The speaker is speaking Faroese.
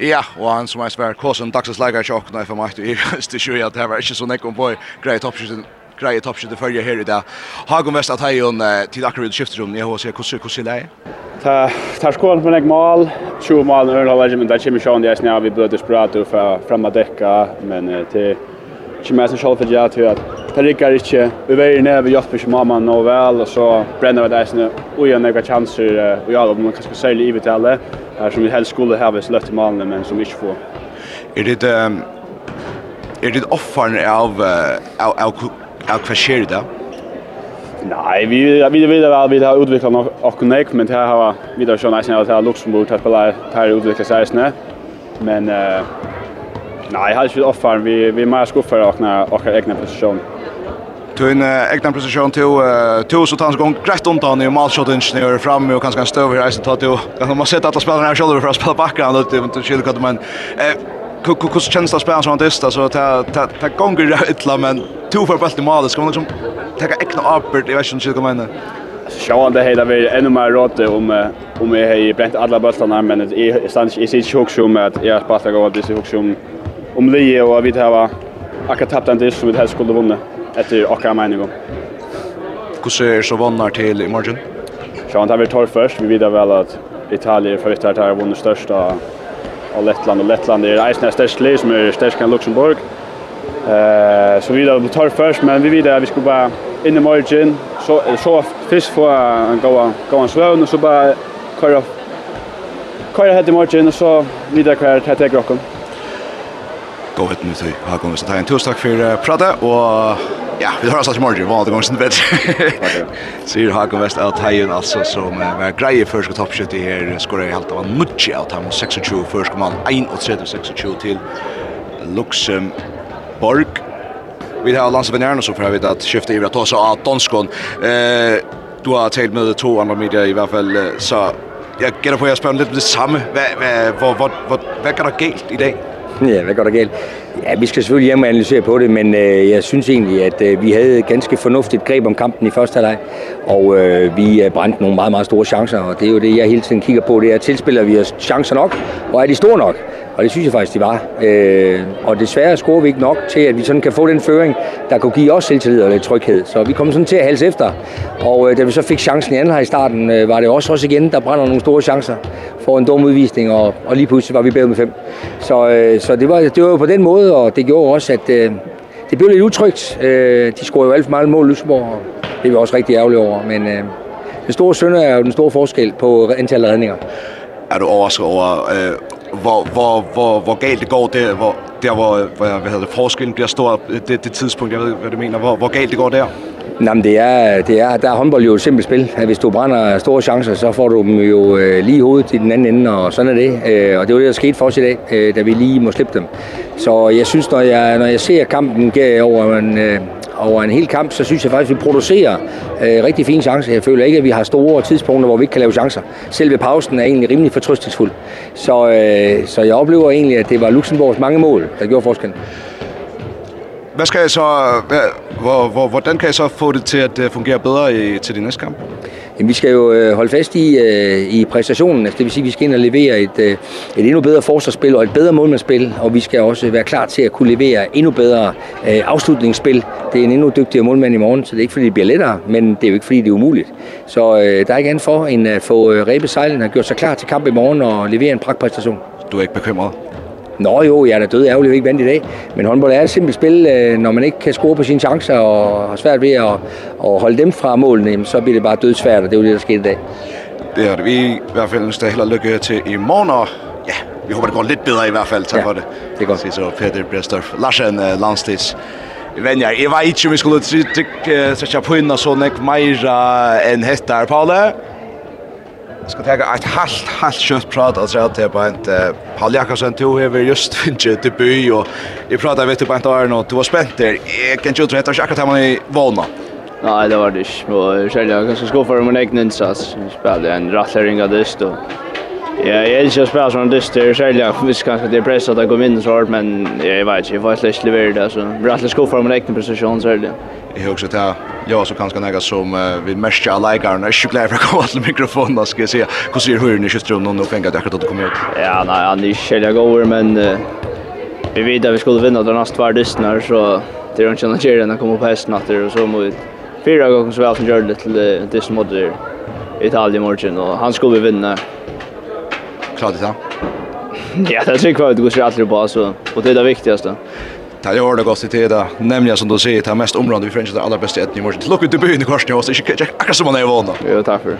Ja, og han som er spær Kåsen dagsens leikar tjokk, når jeg får meg i det sjø at det var ikke så nekk om på grei toppskjuten grei toppskjuten førje her i dag. Hagen Vest at hei on til akkurat skifterum i hvordan Kosse er det? Ta ta skål på meg mål, 20 mål når det legend där Jimmy det där snäv vi blöder sprat och framma dekka, men till Chimasen Schalfe ja till at det rikker ikke. Vi veier ned, vi hjelper ikke mamma nå vel, og så brenner vi det eisene og gjør noen chanser og ja, om man kan skal seile i vitale, som vi helst skulle ha hvis løft i malene, men som vi ikke får. Er det, um, er det offeren av, av, av, av hva skjer det? Nei, vi vi vi vel vi har utviklat nok och akkurat men det har vi da skjønner att ha Luxemburg att spela här her sig snä. Men uh, Nej, har hade ju offar vi vi måste mer skuffar och när och egna position. Du en egna position till till så tans gång rätt undan i målshoten snör fram och kanske en stöver här så tar du kan man sätta alla spelarna här själva för att spela det och det skulle kunna men eh hur känns det att spela som han testar så ta ta ta gånger illa men två för bollen i mål ska man liksom ta egna arbete i version skulle komma in. Sjåan det hela vi ännu mer råd om om vi har bränt alla bollarna men jag stannar i sitt chock som att jag spelar gå det så som om Lee och vi har akkurat tappat en dish som vi helst skulle vunna efter akkurat meningen. Hur ser så vannar till i morgon? Ja, han har vi tar först. Vi vidar väl att Italien för att ha vunnit största av Lettland och Lettland är det störst lag som är störst kan Luxemburg. Eh så vi då tar först men vi vidar vi skulle bara in i morgen. så så fisk för en gå gå en svön och så bara köra köra hit i morgon och så vidare kvar till Tekrocken gå ut nu så har gått så ta en torsdag för prata och ja, vi har sagt morgon vad det går sen bättre. Ser här har kommit Hajen alltså som var grejer första toppskytt i här skorar helt av mycket av han 26 första man 31 26 till Luxemburg. Vi har landsvenärna så för vi att skifta i att ta så att Donskon eh du har tagit med två andra media i alla fall så jag gäller på jag spänner lite det samme. Vad vad vad vad vad kan det gälla i dag? Ja, hvad går der galt? Ja, vi skal selvfølgelig hjem og analysere på det, men øh, jeg synes egentlig, at øh, vi havde ganske fornuftigt greb om kampen i første halvleg, og øh, vi brændte nogle meget, meget store chancer, og det er jo det, jeg hele tiden kigger på, det er, tilspiller vi os chancer nok, og er de store nok? Og det synes jeg faktisk, de var. Øh, og desværre scorer vi ikke nok til, at vi sådan kan få den føring, der kunne give os selvtillid og lidt tryghed. Så vi kom sådan til at halse efter. Og øh, da vi så fik chancen i anden i starten, øh, var det også også igen, der brænder nogle store chancer for en dum udvisning, og, og lige pludselig var vi bedre med fem. Så, øh, så det, var, det var jo på den måde, og det gjorde også, at øh, det blev lidt utrygt. Øh, de scorede jo alt for meget mål, Lyseborg, og det er vi også rigtig ærgerlige over. Men øh, den store sønder er jo den store forskel på antallet af redninger. Er du overrasket over, øh, hvor, hvor, hvor, hvor galt det går der, hvor, der hvor, hvad hvad hedder det, forskellen bliver stor, det, det tidspunkt, jeg ved, hvad du mener, hvor, hvor galt det går der? Nej, men det er, det er, der er håndbold jo et simpelt spil. At hvis du brænder store chancer, så får du dem jo øh, lige i hovedet i den anden ende, og sådan er det. Øh, og det var det, der skete for os i dag, øh, da vi lige må slippe dem. Så jeg synes, når jeg, når jeg ser kampen over en, øh, over en hel kamp, så synes jeg faktisk, at vi producerer øh, rigtig fine chancer. Jeg føler ikke, at vi har store tidspunkter, hvor vi ikke kan lave chancer. Selv ved pausen er egentlig rimelig fortrystelsfuld. Så, øh, så jeg oplever egentlig, at det var Luxemburgs mange mål, der gjorde forskellen. Hvad skal jeg så, hvad, hvor, hvor, hvordan kan jeg så få det til at fungere bedre i, til de næste kamp? Jamen, vi skal jo holde fast i, i præstationen. Altså, det vil sige, at vi skal ind og levere et, et endnu bedre forsvarsspil og et bedre målmandsspil. Og vi skal også være klar til at kunne levere endnu bedre afslutningsspil. Det er en endnu dygtigere målmand i morgen, så det er ikke fordi, det bliver lettere, men det er jo ikke fordi, det er umuligt. Så øh, der er ikke andet for, end at få øh, Rebe Sejlen har gjort sig klar til kamp i morgen og levere en pragtpræstation. Du er ikke bekymret? Nå jo, jeg er da død ærgerlig ikke vandt i dag, men håndbold er et simpelt spil. Når man ikke kan score på sine chancer og har svært ved at, at holde dem fra målene, så bliver det bare dødsvært, og det er jo det, der skete i dag. Det har vi i hvert fald en dag held og lykke til i morgen, og ja, vi håber, det går lidt bedre i hvert fald. Tak ja, for det. det er godt. Så, Peter Brestorff, Larsen, uh, Landstis. Venjar, jeg var ikke om vi skulle trykke, så jeg på henne sånn, ikke mer enn hettar, Paule. Jag ska ta ett halt halt kött prat alltså att det på ett Paul Jakobsen tog över just finge till by och vi pratar vet du på ett år nu du var spänt där. Jag kan ju tro att jag akkurat man i Valma. Nej, det var det. Och själva kanske ska för min egen insats. Spelade en rattlering av det då. Ja, jeg elsker å spille sånn dyster, særlig jeg visste kanskje at jeg presset at jeg kom inn så hardt, men jeg vet ikke, jeg får ikke levere det, så jeg ble alltid skuffet om en egen prestasjon, særlig. Jeg har også til jeg var så kanskje nega som uh, vi mest av leikeren, jeg er ikke glad for å komme til mikrofonen, skal jeg si. Hvordan sier høyren i kjøstrømmen nå, penger til akkurat at du kom ut? Ja, nei, han er ikke helt god, men vi vet at vi skulle vinne den neste hver dysten her, så det er ikke noe kjære enn å komme på hesten etter, og så må vi fyra ganger som vi har som gjør det til uh, dysten mot Italien i morgen, og han skulle vi vinne klart det. Ja, det tror jag att det går så alltid på så och det är det viktigaste. Det gör det gott i tid där. Nämligen som du säger, det mest området vi främst det allra bästa ett nymål. Lucka ut i byn i korsen och så inte akkurat som man är vana. Jo, tack för det.